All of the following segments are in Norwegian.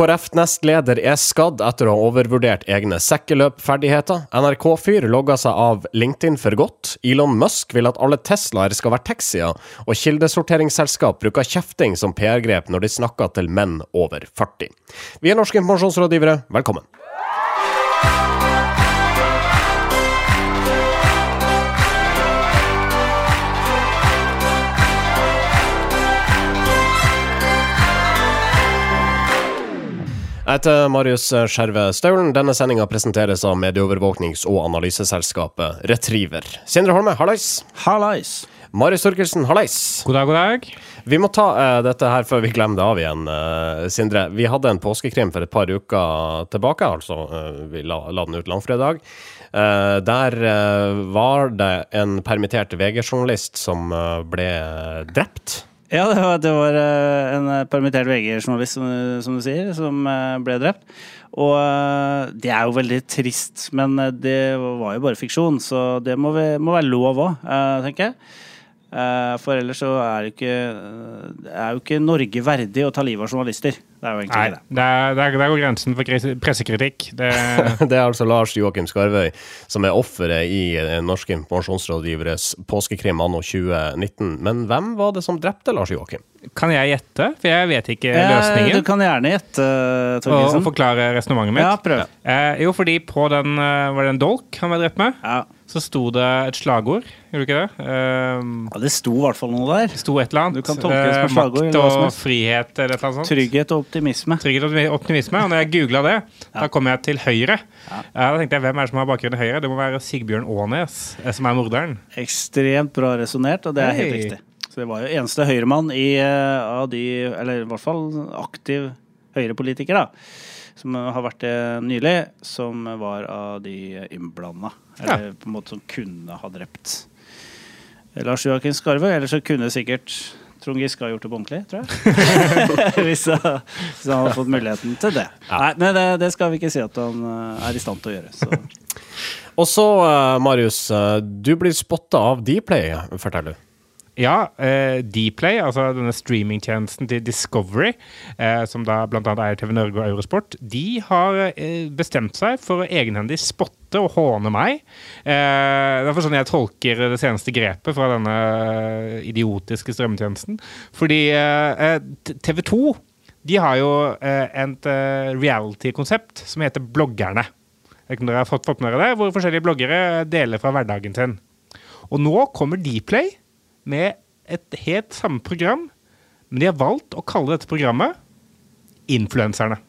KrF-nestleder er skadd etter å ha overvurdert egne sekkeløpferdigheter. NRK-fyr logga seg av LinkedIn for godt. Elon Musk vil at alle Teslaer skal være taxier, og kildesorteringsselskap bruker kjefting som PR-grep når de snakker til menn over 40. Vi er norske informasjonsrådgivere, velkommen. Jeg heter Marius Skjerve Staulen. Denne sendinga presenteres av medieovervåknings- og analyseselskapet Retriever. Sindre Holme, hallais. Hallais. Marius Torkelsen, hallais. God dag, god dag. Vi må ta uh, dette her før vi glemmer det av igjen, uh, Sindre. Vi hadde en påskekrim for et par uker tilbake, altså. Uh, vi la, la, den ut langfredag. der var det en permittert VG-journalist som ble drept. Ja, det var, det var en permittert VG-journalist, som, som, du sier, som ble drept. Og det er jo veldig trist, men det var jo bare fiksjon, så det må, vi, må være lov òg, tenker jeg. Eh, for ellers så er, ikke, er jo ikke Norge verdig å ta livet av journalister. Det er jo egentlig Nei, det. Der, der, der går grensen for pressekritikk. Det... det, er altså Lars Joakim Skarvøy som er offeret i Norske informasjonsrådgiveres påskekrim anno 2019. Men hvem var det som drepte Lars Joakim? Kan jeg gjette? For jeg vet ikke løsningen. Du kan gjerne gjette, Torgesen. Og, og forklare resonnementet mitt. Ja, prøv. Eh, jo, fordi på den eh, Var det en dolk han var drept med? Ja så sto det et slagord, gjorde det ikke det? Um, ja, det sto i hvert fall noe der. Det sto et eller annet. Du kan tolke det som et slagord. Makt og frihet eller et eller annet sånt. Trygghet og optimisme. Trygghet og optimisme. Og når jeg googla det, ja. da kom jeg til Høyre. Ja. Da tenkte jeg, hvem er det som har bakgrunn i Høyre? Det må være Sigbjørn Aanes, eh, som er morderen. Ekstremt bra resonnert, og det er helt riktig. Så det var jo eneste Høyre-mann i, uh, av de, eller i hvert fall aktiv Høyre-politiker, da som har vært det nylig, som var av de innblanda. Eller ja. på en måte som kunne ha drept Lars Joakim Skarve. Eller så kunne sikkert Trond Giske ha gjort det på ordentlig, tror jeg. hvis, han, hvis, han hadde fått muligheten til det. Ja. Nei, men det, det, skal vi ikke si at han eh, er i stand til å gjøre. Så. Og så, uh, Marius, du blir spotta av Dplay, forteller du. Ja, eh, Dplay, altså denne streamingtjenesten til Discovery, eh, som da bl.a. eier TV Norge og Eurosport, de har eh, bestemt seg for å egenhendig spotte og håne meg. Eh, det er for sånn jeg tolker det seneste grepet fra denne eh, idiotiske strømmetjenesten. Fordi eh, TV 2 de har jo et reality-konsept som heter Bloggerne. Ikke om dere har fått, fått med dere det? Hvor forskjellige bloggere deler fra hverdagen sin. Og nå kommer Dplay med et helt samme program, men de har valgt å kalle dette programmet Influenserne.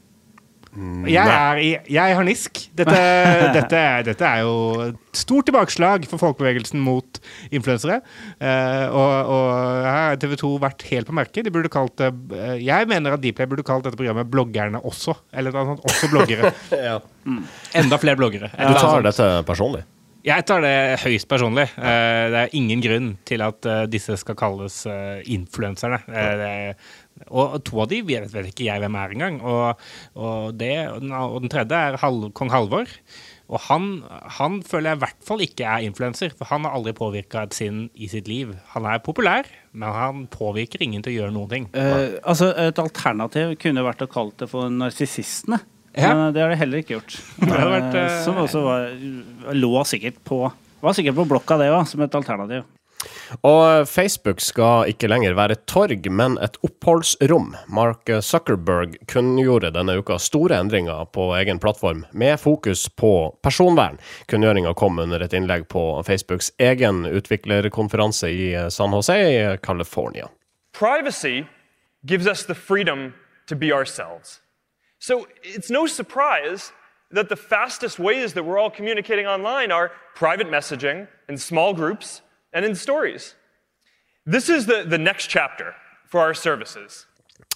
Mm, jeg, er, jeg, jeg har nisk. Dette, dette, dette, er jo et stort tilbakeslag for folkebevegelsen mot influensere. Uh, og, og, her har TV 2 vært helt på merket. De burde kalt det uh, Jeg mener at Dplay burde kalt dette programmet Bloggerne også. Eller noe sånt, også bloggere. ja. mm. Enda flere bloggere. Du tar dette personlig? Jeg tar det høyst personlig. Eh, det er ingen grunn til at eh, disse skal kalles eh, influenserne. Og to av de vet, vet ikke jeg hvem er engang. Og, og, det, og den tredje er Hal kong Halvor. Og han, han, føler jeg i hvert fall ikke er influenser, for han har aldri påvirka et sinn i sitt liv. Han er populær, men han påvirker ingen til å gjøre noen ting. Eh, altså Et alternativ kunne vært å kalle det for narsissistene. Ja. Men det har de heller ikke gjort. Vært, uh... Som også var, lå sikkert på var sikkert på blokka, det òg, som et alternativ. Og Facebook skal ikke lenger være et torg, men et oppholdsrom. Mark Zuckerberg kunngjorde denne uka store endringer på egen plattform, med fokus på personvern. Kunngjøringa kom under et innlegg på Facebooks egen utviklerkonferanse i San Jose i California. Privacy gives us the freedom to be ourselves. So it's no surprise that the fastest ways that we're all communicating online are private messaging in small groups and in stories. This is the, the next chapter for our services.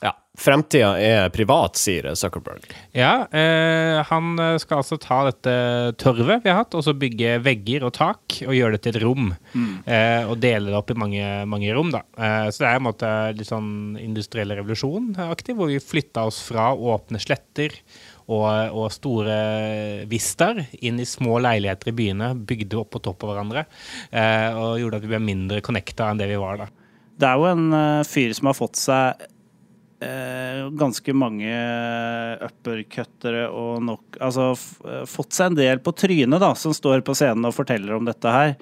Ja, Fremtida er privat, sier Zuckerberg. Ja, eh, han skal altså ta dette tørvet vi har hatt, og så bygge vegger og tak og gjøre det til et rom. Mm. Eh, og dele det opp i mange, mange rom, da. Eh, så det er en måte litt sånn industriell revolusjon-aktig, hvor vi flytta oss fra åpne sletter og, og store vistaer inn i små leiligheter i byene, bygde opp på topp av hverandre, eh, og gjorde at vi ble mindre connecta enn det vi var da. Det er jo en uh, fyr som har fått seg eh, ganske mange uppercuttere og nok Altså f- eh, fått seg en del på trynet, da, som står på scenen og forteller om dette her.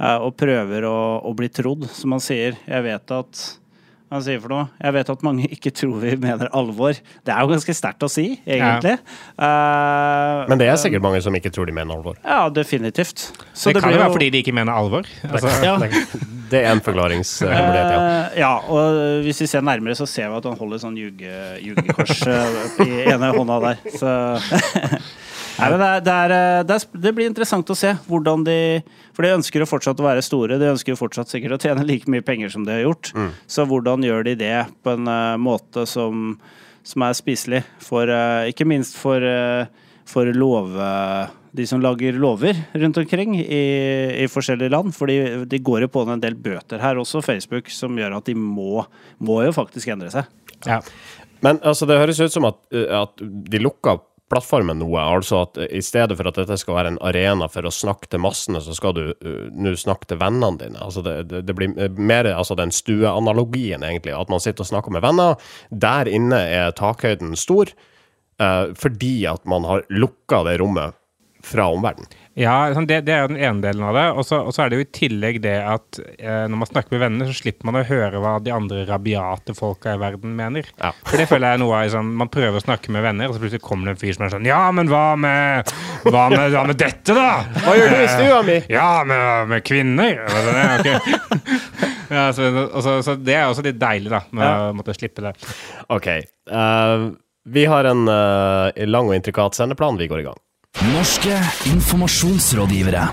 eh, og prøver å, å bli trodd, som han sier. Jeg vet at hva han sier for noe? Jeg vet at mange ikke tror vi mener alvor. Det er jo ganske sterkt å si, egentlig. Eh, Men det er sikkert mange som ikke tror de mener alvor. Ja, definitivt. Så det, kan jo jo- være fordi de ikke mener alvor. Altså, ja. Det er en forklaringshemmelighet, ja. Eh, ja, og hvis vi ser nærmere, så ser vi at han holder sånn ljuge, ljugekors eh, i ene hånda der. Så Nei, men det, er, det, er, eh, det, er, det blir interessant å se hvordan de For de ønsker jo fortsatt å være store. De ønsker jo fortsatt sikkert å tjene like mye penger som de har gjort. Så hvordan gjør de det på en uh, måte som, som er spiselig for uh, Ikke minst for, uh, for lov... De som lager lover rundt omkring i, i forskjellige land. For de går jo på en del bøter her også, Facebook, som gjør at de må, må jo faktisk endre seg. ja. Men altså, det høres ut som at, uh, at de lukker plattformen noe. Altså at uh, i stedet for at dette skal være en arena for å snakke til massene, så skal du uh, nå snakke til vennene dine. Altså det, det, det blir mer altså den stueanalogien, egentlig. At man sitter og snakker med venner. Der inne er takhøyden stor, uh, fordi at man har lukka det rommet fra omverdenen. Ja, sånn, det, det er den ene delen av det. Og så er det jo i tillegg det at eh, når man snakker med venner, så slipper man å høre hva de andre rabiate folka i verden mener. Ja. For det føler jeg er noe av liksom, Man prøver å snakke med venner, og så plutselig kommer det en fyr som er sånn Ja, men hva med Hva med, hva med dette, da? Hva gjør du i stua mi? Ja, med, med kvinner? Sånn, ja, ja, så, så, så det er også litt deilig, da, med å måtte slippe det. OK. Uh, vi har en uh, lang og intrikat sendeplan. Vi går i gang. Norske informasjonsrådgivere.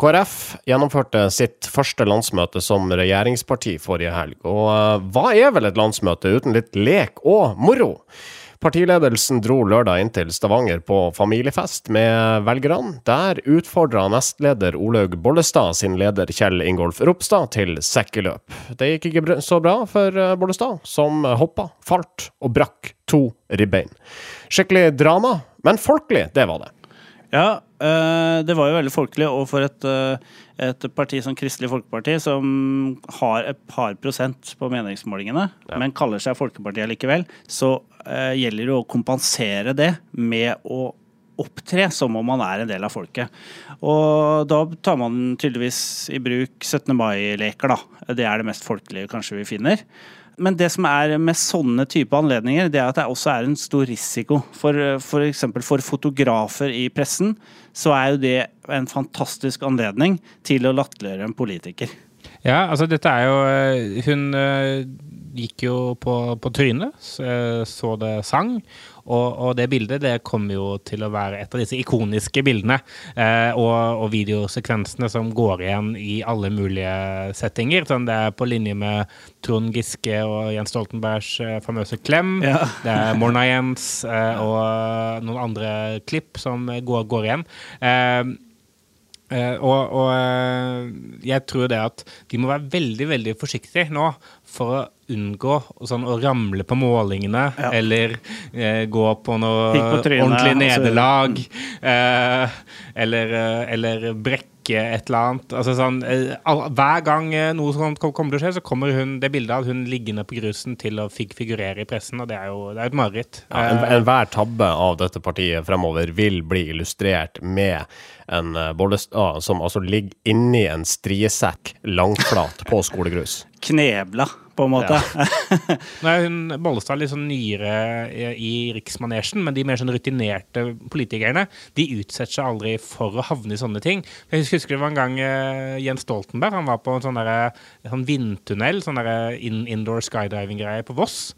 KrF gjennomførte sitt første landsmøte som regjeringsparti forrige helg. Og eh, hva er vel et landsmøte uten litt lek og moro? Partiledelsen dro lørdag inn til Stavanger på familiefest med velgerne. Der utfordra nestleder Olaug Bollestad sin leder Kjell Ingolf Ropstad til sekkeløp. Det gikk ikke så bra for eh, Bollestad, som hoppa, falt og brakk to ribbein. Skikkelig drama, men folkelig, det var det. Ja, eh, det var jo veldig folkelig, og for et, eh, et parti som Kristelig Folkeparti, som har et par prosent på meningsmålingene, men kaller seg Folkepartiet likevel, så eh, gjelder det å kompensere det med å opptre som om man er en del av folket. Og da tar man tydeligvis i bruk 17. mai-leker, da. Det er det mest folkelige kanskje vi finner. Men det som er med sånne type anledninger, det er at det også er en stor risiko. For f.eks. For, for fotografer i pressen, så er jo det en fantastisk anledning til å latterliggjøre en politiker. Ja, altså dette er jo eh, Hun eh, gikk jo på, på trynet, så det sang. Og, og det bildet det kommer jo til å være et av disse ikoniske bildene. Eh, og, og videosekvensene som går igjen i alle mulige settinger. Sånn det er på linje med Trond Giske og Jens Stoltenbergs eh, famøse klem. Ja. Det er Morna Jens eh, og noen andre klipp som går, går igjen. Eh, og og eh, jeg tror det at de må være veldig veldig forsiktige nå for å unngå sånn, å ramle på målingene Ja. eller eh, gå på noe på trynet, ordentlig nederlag. Altså. nederlag. eh, eller, eh, eller brekke et eller annet. Altså, sånn, eh, hver gang eh, noe sånt kommer til å skje, så kommer hun, det bildet av hun liggende på grusen til å fig figurere i pressen, og det er jo det er et mareritt. Ja, en- Eh, tabbe av dette partiet fremover vil bli illustrert med en Bollestad som altså ligger inni en striesekk langflat på skolegrus. Knebla, på en måte. Nå er hun Bollestad litt sånn nyere i, riksmanesjen, men de mer sånn rutinerte politikerne de utsetter seg aldri for å havne i sånne ting. Jeg husker det var en gang eh, Jens Stoltenberg han var på en sånn, der, sånn vindtunnel, sånn der in, indoor skydiving-greie på Voss.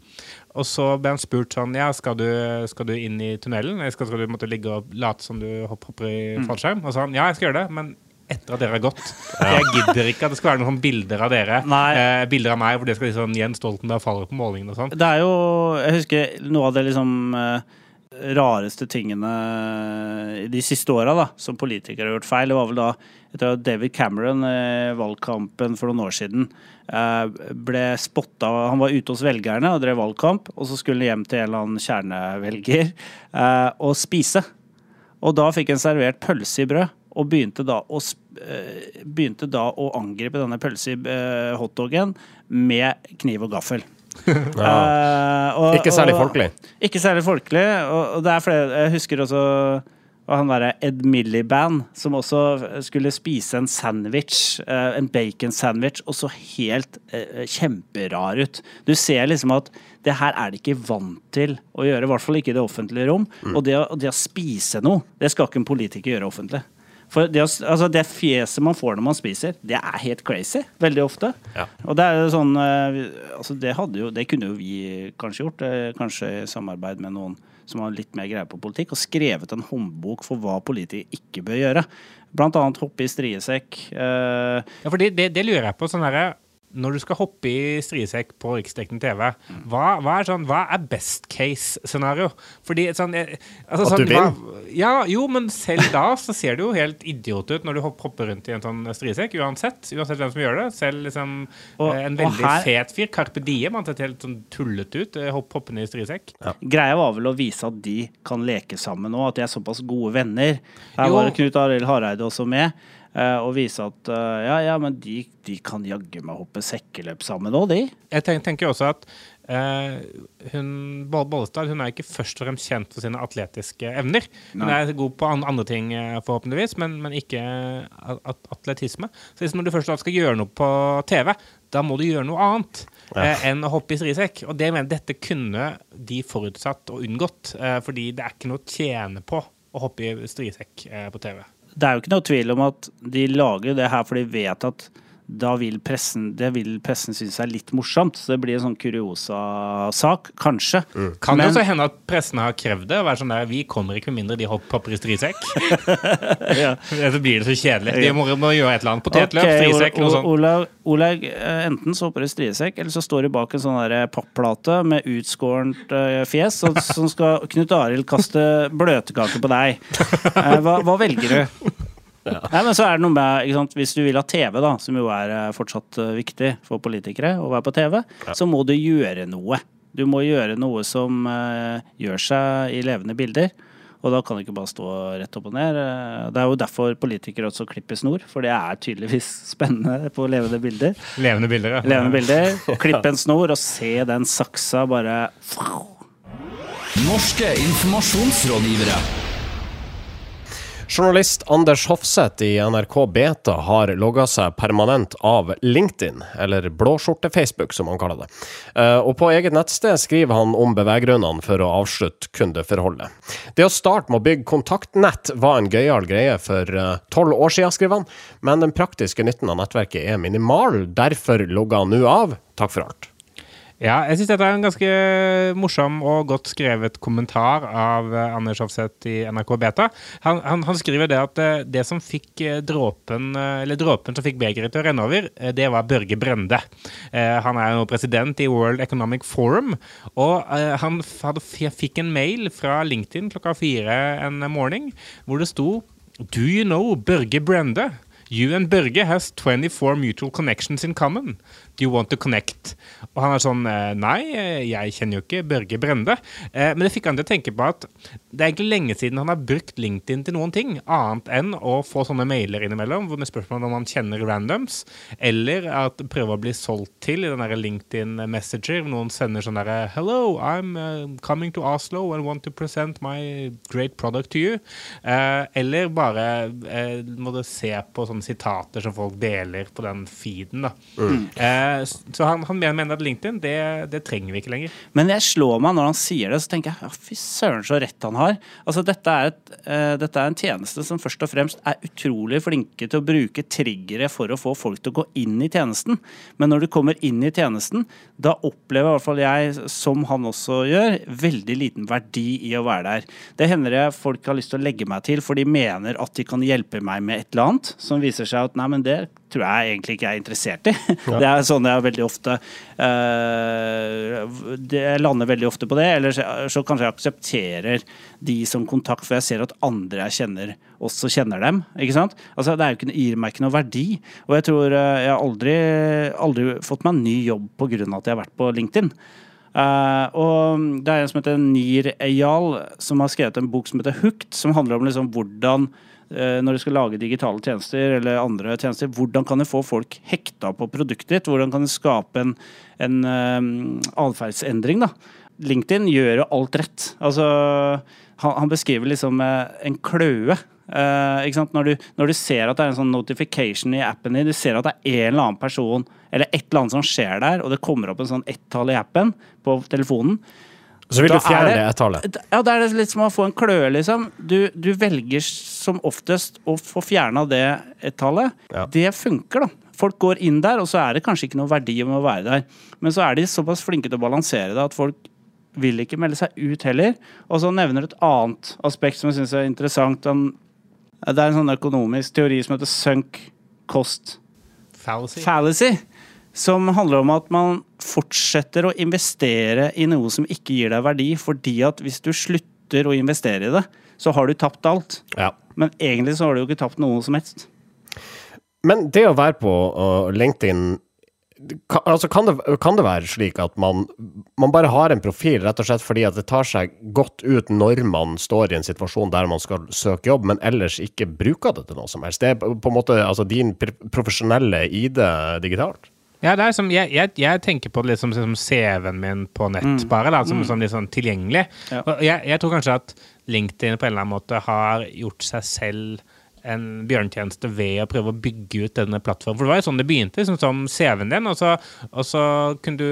Og så ble han spurt sånn Ja, skal du, skal du inn i tunnelen? Eller Skal, skal du måtte ligge og late som du hopper i fallskjerm? Og så sa han ja, jeg skal gjøre det, men etter at dere har gått. Ja. jeg gidder ikke at det skal være noen sånne bilder av dere. Nei. Eh, bilder av meg hvor det skal liksom Jens Stoltenberg faller på målingen og sånn. Det er jo Jeg husker noe av det liksom eh, rareste tingene de siste åra som politikere har gjort feil. Det var vel da etter at David Cameron i valgkampen for noen år siden eh, ble spotta Han var ute hos velgerne og drev valgkamp, og så skulle han hjem til en eller annen kjernevelger eh, og spise. Og da fikk han servert pølse i brød, og begynte da å, eh, begynte da å angripe denne pølse i eh, hotdogen med kniv og gaffel. Eh, og- Ikke særlig og- folkelig. Ikke særlig folkelig. Og, og det er flere Jeg husker også og han derre Ed Miliband, som også skulle spise en sandwich, en bacon-sandwich, og så helt eh, kjemperar ut. Du ser liksom at det her er de ikke vant til å gjøre, i hvert fall ikke i det offentlige rom. Og det, det å spise noe, det skal ikke en politiker gjøre offentlig. For det, altså det fjeset man får når man spiser, det er helt crazy. Veldig ofte. Ja. Og det er jo sånn eh, altså det, jo, det kunne jo vi kanskje gjort, eh, kanskje i samarbeid med noen som har litt mer greie på politikk, og skrevet en håndbok for hva politikere ikke bør gjøre. Blant annet hoppe i striesekk. eh, Ja, for det, det, det lurer jeg på. sånn herre når du skal hoppe i strisekk på riksdekkende TV, hva, hva, er sånn, hva er best case-scenario? Fordi sånn, eh, altså, At sånn, du hva- Ja, jo, men selv da så ser det jo helt idiot ut når du hopper rundt i en sånn strisekk, uansett. Uansett hvem som gjør det. Selv liksom, Og- eh, en veldig her- fet fyr, Carpe Diem, han ser helt sånn tullete ut, eh, hopp, hoppende i strisekk. Greia var vel å vise at de kan leke sammen nå, at de er såpass gode venner. Her Jo. var Knut Arild Hareide også med. Eh, Og vise at eh, ja, ja, men de, de kan jaggu meg hoppe sekkeløp sammen òg, de. Jeg tenker, tenker også at eh, hun, Bollestad hun er ikke først og fremst kjent for sine atletiske evner. Hun Nei. er god på an andre ting, forhåpentligvis, men, men ikke at- atletisme. Så hvis når du først skal gjøre noe på TV, da må du gjøre noe annet eh, enn å hoppe i strisekk. Og det mener dette kunne de forutsatt og unngått, eh, fordi det er ikke noe å tjene på å hoppe i strisekk eh, på TV. Det er jo ikke noe tvil om at de lager det her for de vet at da vil pressen, det vil pressen synes er litt morsomt. Så det blir en sånn kuriosa-sak, kanskje. Kan Men- det også hende at pressen har krevd det? være sånn der, Vi kommer ikke med mindre de hopp- hopper i strisekk. Ja. Så blir det så kjedelig. De må, må gjøre et eller annet. Potetløp, okay, strisekk, noe sånt. Olav, Olaug, eh, enten så hopper du i striesekk, eller så står du bak en sånn der papplate med utskårent eh, fjes, og, som skal Knut Arild kaste bløtkake på deg. Eh, hva, hva velger du? Nei, men så er det noe med, ikke sant? Hvis du vil ha TV, da, som jo er eh, fortsatt eh, viktig for politikere å være på TV, så må du gjøre noe. Du må gjøre noe som uh, gjør seg i levende bilder. Og da kan du ikke bare stå rett opp og ned. Det er jo derfor politikere også klipper snor, for det er tydeligvis spennende på levende bilder. Levende bilder, ja. Levende bilder. Klipp en snor og se den saksa bare Norske informasjonsrådgivere. Journalist Anders Hofseth i NRK Beta har logga seg permanent av LinkedIn, eller blåskjorte-Facebook som han kaller det. Eh, Og på eget nettsted skriver han om beveggrunnene for å avslutte kundeforholdet. Det å starte med å bygge kontaktnett var en gøyal greie for eh, tolv år siden, skriver han, men den praktiske nytten av nettverket er minimal, derfor logger han nå av. Takk for alt. Ja, jeg syns dette er en ganske morsom og godt skrevet kommentar av eh, Anders Hofseth i NRK Beta. Han, han, han skriver det at eh, det som fikk eh, dråpen Eller dråpen som fikk begeret til å renne over, det var Børge Brende. Han er jo president i World Economic Forum, og han fikk en mail fra LinkedIn klokka fire en morgen hvor det sto Do you know Børge Brende? You and Børge has 24 mutual connections in common. Do you want to connect? Og han er sånn eh, Nei, eh, jeg kjenner jo ikke Børge Brende. Eh, Men det fikk han til å tenke på at det er egentlig lenge siden han har brukt LinkedIn til noen ting, annet enn å få sånne mailer innimellom med spørsmål om han kjenner randoms, eller at prøve å bli solgt til i den LinkedIn Messenger. hvor Noen sender sånn derre Hello, I'm coming to Oslo and want to present my great product to you. Eller bare må du se på sånne sitater som folk deler på den feeden. da. Eh, så han, han mener at LinkedIn, det, det trenger vi ikke lenger. Men jeg slår meg når han sier det, så tenker jeg ja, fy søren så rett han har. Altså dette er, et, uh, dette er en tjeneste som først og fremst er utrolig flinke til å bruke triggere for å få folk til å gå inn i tjenesten. Men når du kommer inn i tjenesten, da opplever i hvert fall jeg, som han også gjør, veldig liten verdi i å være der. Det hender jeg folk har lyst til å legge meg til, for de mener at de kan hjelpe meg med et eller annet, som viser seg at nei, men det tror jeg egentlig ikke jeg er interessert i. Det er sånn jeg veldig ofte uh, det, Jeg lander veldig ofte på det. Eller så, så kanskje jeg aksepterer de som kontakt, for jeg ser at andre jeg kjenner, også kjenner dem. Ikke sant? Altså, det er ikke, gir meg ikke noe verdi. Og jeg tror uh, jeg har aldri, aldri fått meg en ny jobb pga. at jeg har vært på LinkedIn. Uh, og det er en som heter Nir Eyal, som har skrevet en bok som heter Hooked, som handler om liksom hvordan når du skal lage digitale tjenester eller andre tjenester, hvordan kan du få folk hekta på produktet ditt? Hvordan kan du skape en, en eh, atferdsendring? LinkedIn gjør jo alt rett. Altså, han, han beskriver liksom eh, en kløe. Uh? Når, du, når du ser at det er en sånn notification i appen din, du ser at det er en eller annen person eller et eller annet som skjer der, og det kommer opp en sånn ett-tall i appen på telefonen, Så vil Da du fjerne er det ett-tallet. ja, da er litt som å få en kløe, liksom. Du, du velger som oftest å få fjerna det ett-tallet. Ja. Det funker, da. Folk går inn der, og så er det kanskje ikke noe verdi om å være der. Men så er de såpass flinke til å balansere det at folk vil ikke melde seg ut heller. Og så nevner du et annet aspekt som jeg syns er interessant. Han- Det er en sånn økonomisk teori som heter sunk cost Fallacy. fallacy. Som handler om at man fortsetter å investere i noe som ikke gir deg verdi, fordi at hvis du slutter å investere i det, så har du tapt alt. Ja. Men egentlig så har du jo ikke tapt noe som helst. Men det å være på LinkedIn kan, altså kan, det, kan det være slik at man, man bare har en profil rett og slett fordi at det tar seg godt ut når man står i en situasjon der man skal søke jobb, men ellers ikke bruker det til noe som helst? Det er på på en måte altså din profesjonelle ID digitalt? Ja, det er som, jeg, jeg, jeg tenker på det litt som, som CV-en min på nett, bare, da, som, som litt sånn tilgjengelig. Ja. Og jeg, jeg tror kanskje at LinkedIn på en eller annen måte har gjort seg selv en bjørntjeneste ved å prøve å bygge ut denne plattformen. For det var jo sånn det begynte, liksom som CV-en din, og så, og så kunne du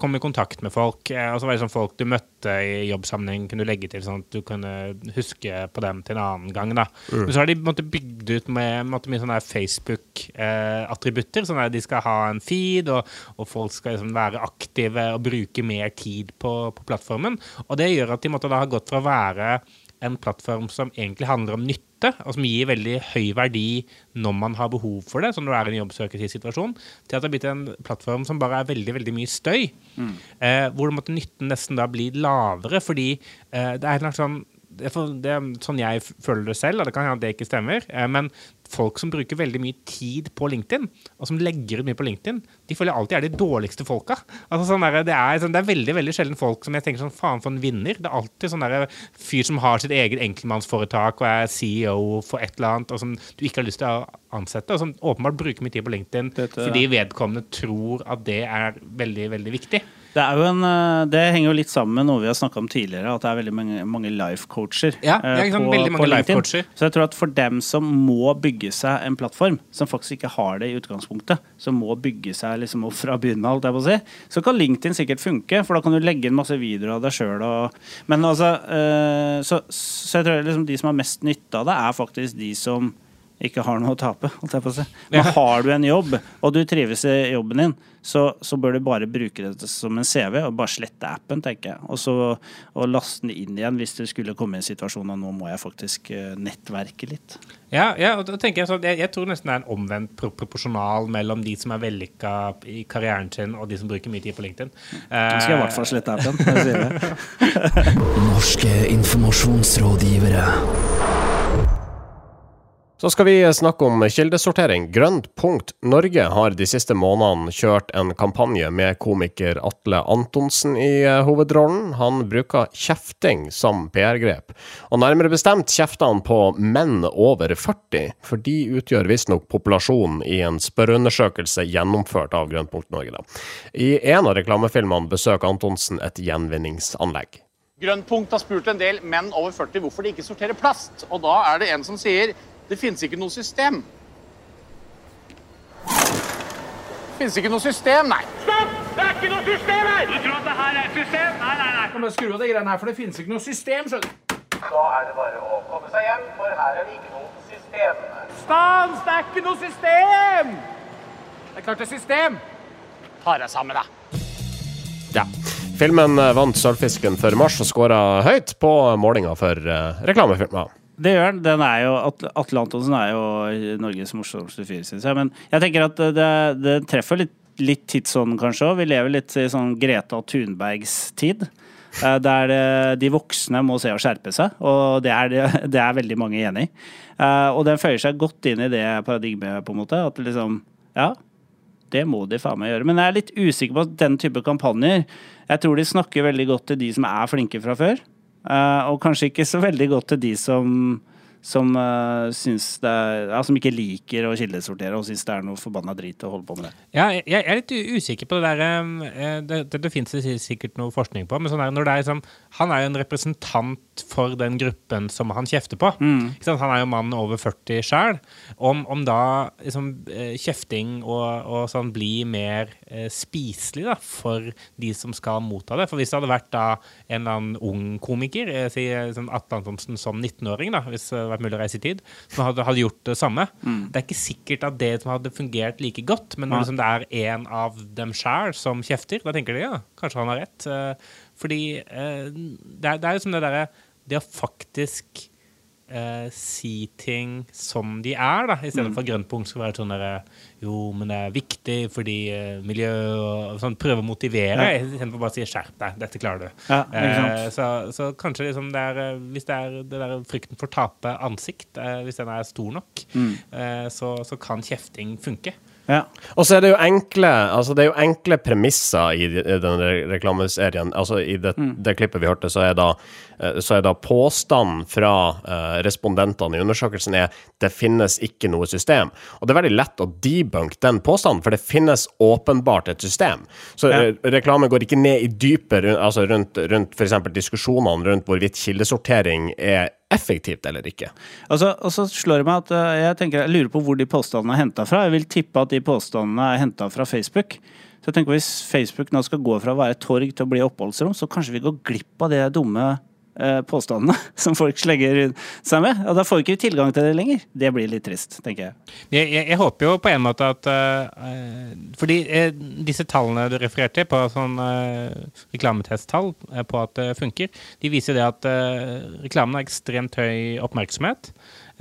komme i kontakt med folk, eh, og så var det sånn folk du møtte i jobbsammenheng, kunne du legge til sånn at du kunne huske på dem til en annen gang, da. Men så har de måtte bygd ut med, måtte, mye sånne Facebook-attributter, sånn at de skal ha en feed, og, og folk skal liksom være aktive og bruke mer tid på, på plattformen. Og det gjør at de måtte da ha gått fra å være en plattform som egentlig handler om nytte, og som gir veldig høy verdi når man har behov for det, som når du er i en jobbsøkersituasjon, til at det har blitt en plattform som bare er veldig veldig mye støy. Eh, hvor måtte nytten nesten da bli lavere, fordi eh, det er en slags sånn det er, det sånn jeg føler det selv, og det kan hende det ikke stemmer. Eh, men folk som bruker veldig mye tid på LinkedIn, og som legger ut mye på LinkedIn, de føler jeg alltid er de dårligste folka. Altså, sånn der, det, er, sånn, det er veldig veldig sjelden folk som jeg tenker sånn faen for en vinner. Det er alltid sånn der fyr som har sitt eget enkeltmannsforetak og er CEO for et eller annet, og som du ikke har lyst til å ansette, og som åpenbart bruker mye tid på LinkedIn Dette- fordi vedkommende tror at det er veldig, veldig viktig. Det, er jo en, eh, det henger jo litt sammen med noe vi har snakka om tidligere, at det er veldig mange, mange life-coacher. Ja, eh, veldig mange LinkedIn. life-coacher. Så jeg tror at for dem som må bygge seg en plattform, som faktisk ikke har det i utgangspunktet, som må bygge seg liksom opp fra begynnelsen av, på si, så kan LinkedIn sikkert funke, for da kan du legge inn masse videoer av deg sjøl Men altså eh, så, så jeg tror liksom de som har mest nytte av det, er faktisk de som ikke har noe å tape. holdt jeg på å si. Men har du en jobb, og du trives i jobben din, så, så bør du bare bruke det som en CV og bare slette appen, tenker jeg. Og så og laste den inn igjen hvis du skulle komme i en situasjon og nå må jeg faktisk eh, nettverke litt. Ja, ja og da tenker jeg sånn jeg, jeg tror nesten det er en omvendt proporsjonal mellom de som er vellykka i karrieren sin, og de som bruker mye tid på LinkedIn. Nå skal jeg i hvert fall slette appen. jeg sier det. Norske informasjonsrådgivere. Så skal vi snakke om kildesortering. Grønt punkt Norge har de siste månedene kjørt en kampanje med komiker Atle Antonsen i eh, hovedrollen. Han bruker kjefting som PR-grep. Og nærmere bestemt kjefter han på menn over 40, for de utgjør visstnok populasjonen i en spørreundersøkelse gjennomført av Grønt punkt Norge. I en av reklamefilmene besøker Antonsen et gjenvinningsanlegg. Grønnpunkt har spurt en del menn over 40 hvorfor de ikke sorterer plast. Og da er det en som sier det finnes ikke noe system. Det finnes ikke noe system, nei. Stopp! Det er ikke noe system her! Du tror at det her er et system? Nei, nei, nei. Kan bare skru av de greiene her, for det finnes ikke noe system, skjønner du. Da er det bare å komme seg hjem, for her er det ikke noe system. Stans! Det er ikke noe system! Det er klart det er system. Ta deg sammen, da. Ja. Filmen eh, vant Sølvfisken for mars og skåra høyt på målinga for uh, reklamefilmer. Det gjør den. den er jo, Atle Antonsen er jo Norges morsomste fyr, syns jeg. Men jeg tenker at det, det treffer litt, litt tidsånden, kanskje òg. Vi lever litt i sånn Greta Thunbergs tid. eh, Der eh, de voksne må se og skjerpe seg, og det er, det- det er veldig mange enig i. Eh, Og den føyer seg godt inn i det paradigmet, på en måte. At liksom, ja, Det må de faen meg gjøre. Men jeg er litt usikker på at den type kampanjer Jeg tror de snakker veldig godt til de som er flinke fra før. Eh, og kanskje ikke så veldig godt til de som som, uh, er, ja, som ikke liker å kildesortere og syns det er noe forbanna drit å holde på med det. Ja, jeg, jeg er litt usikker på det der eh, Det, det, det finnes det sikkert noe forskning på, men sånn der, når det er liksom Han er jo en representant for den gruppen som han kjefter på. Ikke sant? Han er jo mann over 40 sjøl. Om, om da liksom, eh, kjefting og, og sånn blir mer eh, spiselig da, for de som skal motta det. For hvis det hadde vært da en eller annen ung komiker, eh, si sånn Atle Antonsen som 19-åring, da, hvis det hadde vært mulig å reise i tid, som hadde, hadde gjort det samme Det er ikke sikkert at det som hadde fungert like godt, men når liksom det er en av dem sjøl som kjefter, da tenker de ja, kanskje han har rett. Eh, fordi eh, det, er, det er jo som det derre Det å faktisk eh, si ting som de er, da, i stedet for grønnpunkt skal være sånn derre Jo, men det er viktig fordi eh, miljø og sånn. Prøve å motivere Ja. istedenfor bare å si 'skjerp deg, dette klarer du'. Ja? Eh, så, så kanskje liksom det er eh, Hvis det er det der frykten for å tape ansikt, eh, hvis den er stor nok, Mm. eh, så, så kan kjefting funke. Ja. Og så er det jo enkle altså det er jo enkle premisser i de- i den reklameserien. Altså I det, det klippet vi hørte, så er da, eh, så er da påstanden fra eh, respondentene i undersøkelsen er det finnes ikke noe system. Og det er veldig lett å debunke den påstanden, for det finnes åpenbart et system. Så Ja. eh, reklame går ikke ned i dypet altså rundt, rundt f.eks. diskusjonene rundt hvorvidt kildesortering er effektivt eller ikke. Og så, og så slår det meg at eh, jeg tenker, jeg lurer på hvor de påstandene er henta fra. Jeg vil tippe at de påstandene er henta fra Facebook. Så jeg tenker Hvis Facebook nå skal gå fra å være torg til å bli oppholdsrom, så kanskje vi går glipp av det dumme påstandene som folk slenger seg med. Og da får vi ikke tilgang til det lenger. Det blir litt trist, tenker jeg. Jeg, jeg, jeg håper jo på en måte at uh, Fordi uh, disse tallene du refererte til, på sånn uh, reklametesttall eh, på at det funker, de viser det at eh, reklamen har ekstremt høy oppmerksomhet.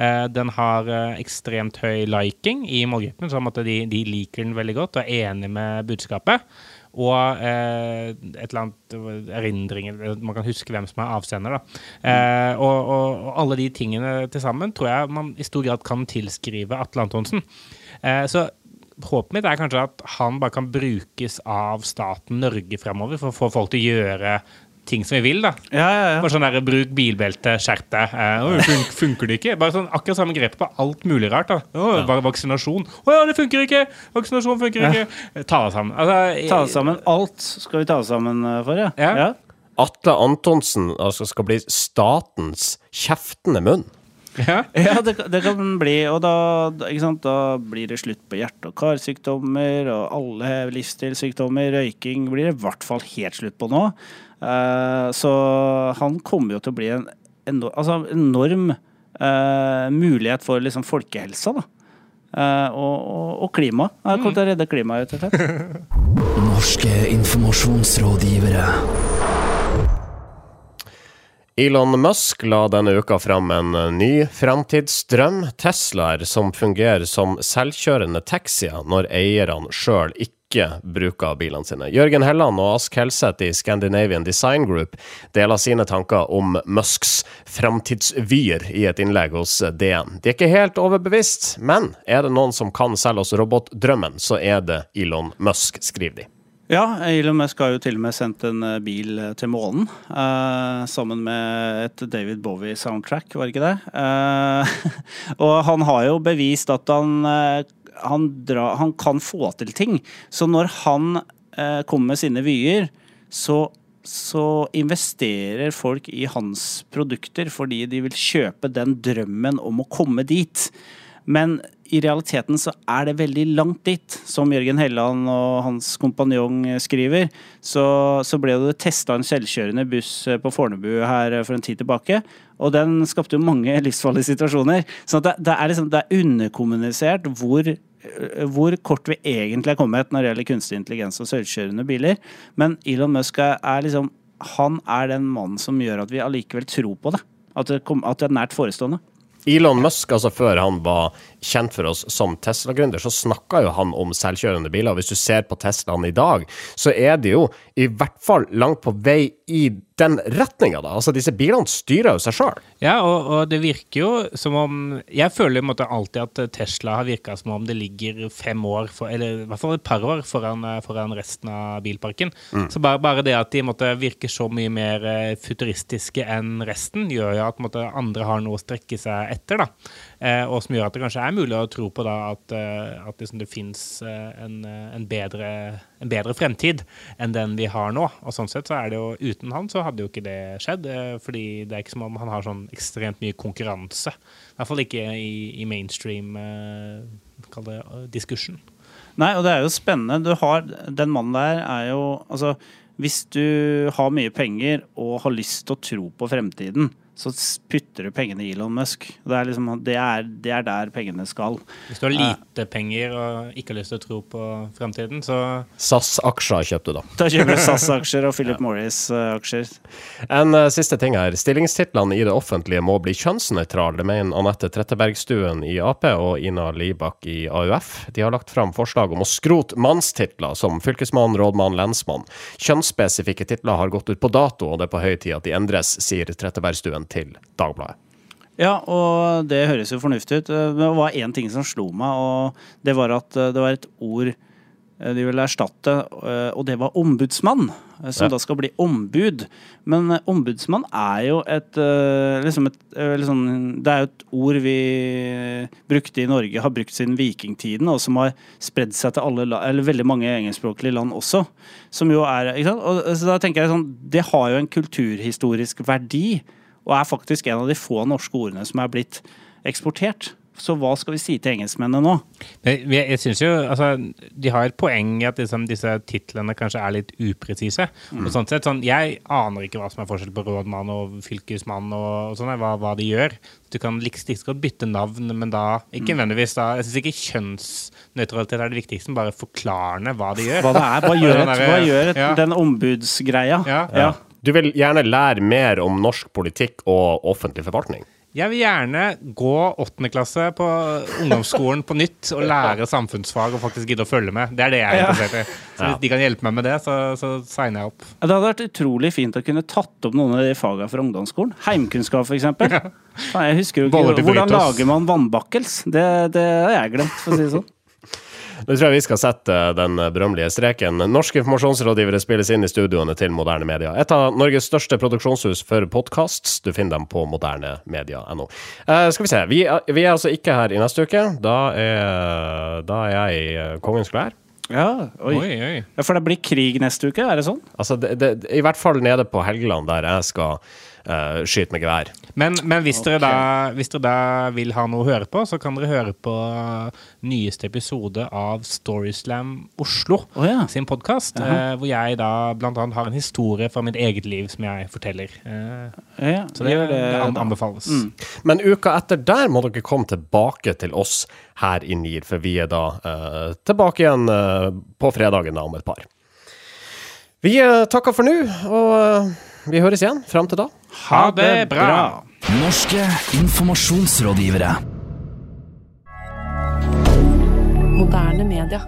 Eh, den har eh, ekstremt høy liking i målgruppen, sånn at de, de liker den veldig godt og er enig med budskapet. Og eh, et eller annet erindring, man kan huske hvem som er avsender. Da. Eh, og, og, og alle de tingene til sammen tror jeg man i stor grad kan tilskrive Atle Antonsen. Eh, så håpet mitt er kanskje at han bare kan brukes av staten Norge fremover for å få folk til å gjøre ting som vi vil. da. Ja, ja, ja. Bare sånn der, Bruk bilbelte, skjerp deg. Eh, «Oi, fun funker det ikke? Bare sånn Akkurat samme grep på alt mulig rart. da. Å, Bare vaksinasjon. Å ja, det funker ikke! Vaksinasjon funker ikke. Ta deg sammen. Altså, Ta det sammen. Alt skal vi ta oss sammen eh, for, ja. Ja. Atle Antonsen altså, skal bli statens kjeftende munn. Ja. Ja, det, kan- det kan bli. Og da, da- ikke sant, da blir det slutt på hjerte- og karsykdommer og alle livsstilssykdommer. Røyking blir det i hvert fall helt slutt på nå. Eh, så han kommer jo til å bli en enorm, altså, enorm eh, mulighet for liksom folkehelsa, da. Uh, og, og, og klima. Han kommer til å redde klimaet, rett og slett. Norske informasjonsrådgivere. Elon Musk la denne uka fram en eh, ny fremtidsdrøm, Teslaer som fungerer som selvkjørende taxier når eierne sjøl ikke bruker bilene sine. Jørgen Helland og Ask Helseth i Scandinavian Design Group deler sine tanker om Musks framtidsvyer i et innlegg hos DN. De er ikke helt overbevist, men er det noen som kan selge oss robotdrømmen, så er det Elon Musk, skriver de. Ja, Elon Musk har jo til og med sendt en eh, bil eh, til månen. eh, sammen med et David Bowie-soundtrack, var det ikke det? Eh, og han har jo bevist at han, eh, han, dra, han kan få til ting. Så når han eh, kommer med sine vyer, så så investerer folk i hans produkter fordi de vil kjøpe den drømmen om å komme dit. Men i realiteten så er det veldig langt dit. Som Jørgen Helland og hans kompanjong skriver, så, så ble det testa en selvkjørende buss på Fornebu her for en tid tilbake. Og den skapte jo mange livsfarlige situasjoner. Så det, det, er liksom, det er underkommunisert hvor hvor kort vi egentlig er kommet når det gjelder kunstig intelligens og selvkjørende biler. Men Elon Musk er, liksom Han er den mannen som gjør at vi allikevel tror på det. At det, kom, at det er nært forestående. Elon Musk, altså før han var kjent for oss som Tesla-gründer, så snakka jo han om selvkjørende biler. Hvis du ser på Teslaen i dag, så er de jo i hvert fall langt på vei i den retninga, da? Altså, disse bilene styrer jo seg sjøl. Ja, og, og det virker jo som om Jeg føler i en måte alltid at Tesla har virka som om det ligger fem år, for, eller i hvert fall et par år, foran, foran resten av bilparken. Så bare, bare det at de måtte virke så mye mer eh, futuristiske enn resten, gjør jo at måte, andre har noe å strekke seg etter. da. Eh, og som gjør at det kanskje er mulig å tro på da at, eh, at liksom det fins en, eh, en, bedre, en bedre fremtid enn den vi har nå. Og sånn sett så er det jo uten han så hadde jo ikke det skjedd. Fordi det er ikke som om han har sånn ekstremt mye konkurranse. I hvert fall ikke i, i mainstream det, eh. Nei, og det er jo spennende. Du har, den mannen der er jo Altså, hvis du har mye penger og har lyst til å tro på fremtiden, så putter du pengene i Elon Musk. Det er, liksom, det er, det er der pengene skal. Hvis du har lite penger og ikke har lyst til å tro på fremtiden, så SAS-aksjer kjøpte du, da. Da kjøper du SAS-aksjer og Philip Morris-aksjer. En uh, siste ting her. Stillingstitlene i det offentlige må bli kjønnsnøytrale. Det mener Anette Trettebergstuen i Ap og Ina Libak i AUF. De har lagt fram forslag om å skrote mannstitler som fylkesmann, rådmann, lensmann. Kjønnsspesifikke titler har gått ut på dato, og det er på høy tid at de endres, sier Trettebergstuen til Dagbladet. Ja, og det høres jo fornuftig ut. Men det var én ting som slo meg, og det var at eh, det var et ord eh, de ville erstatte, eh, og det var ombudsmann. eh, Som Ja. da skal bli ombud. Men eh, ombudsmann er jo et eh, liksom et eh, liksom, Det er jo et ord vi brukte i Norge, har brukt siden vikingtiden, og som har spredd seg til alle, eller veldig mange engelskspråklige land også. Som jo er, ikke sant? Og, så da tenker jeg sånn, Det har jo en kulturhistorisk verdi, og er faktisk en av de få norske ordene som er blitt eksportert. Så hva skal vi si til engelskmennene nå? Jeg, jeg synes jo, altså, De har et poeng i at liksom, disse titlene kanskje er litt upresise. Og sånn sett, sånn, Jeg aner ikke hva som er forskjell på rådmann og fylkesmann. og, og sånne, hva, hva de gjør. Du kan like godt bytte navn, men da ikke nødvendigvis da, Jeg syns ikke kjønnsnøytralitet er det viktigste, men bare forklarende hva de gjør. Hva det er, hva gjør, et, hva gjør et, ja. den ombudsgreia? Ja. Ja. Du vil gjerne lære mer om norsk politikk og offentlig forvaltning? Jeg vil gjerne gå åttende klasse på ungdomsskolen på nytt og lære samfunnsfag og faktisk gidde å følge med. Det er det jeg er interessert i. Så hvis de kan hjelpe meg med det, så, så signer jeg opp. Det hadde vært utrolig fint å kunne tatt opp noen av de fagene fra ungdomsskolen. Heimkunnskap, f.eks. Jeg husker jo ikke hvordan lager man vannbakkels. Det, det har jeg glemt, for å si det sånn. Nå tror jeg vi skal sette den berømmelige streken. Norske informasjonsrådgivere spilles inn i studioene til Moderne Media. Et av Norges største produksjonshus for podkasts. Du finner dem på modernemedia.no. Eh, skal vi se. Vi, er- vi er altså ikke her i neste uke. Da er, da er jeg i eh, kongens klær. Ja, oi. Oi, oi. Ja, For det blir krig neste uke, er det sånn? Altså, det, det, I hvert fall nede på Helgeland, der jeg skal eh, skyte med gevær. Men, men hvis, dere da, hvis dere da vil ha noe å høre på, så kan dere høre på nyeste episode av Storyslam Oslo oh, ja. sin podkast, hvor jeg da annet har en historie fra mitt eget liv som jeg forteller. Eh, Ja, så det, det, anbefales. Mm. Men uka etter der må dere komme tilbake til oss her i NIR, for vi er da eh, tilbake igjen eh, på fredagen da, om et par. Vi eh, takker for nå, og eh, vi høres igjen fram til da. Ha det bra! Norske informasjonsrådgivere. Moderne media.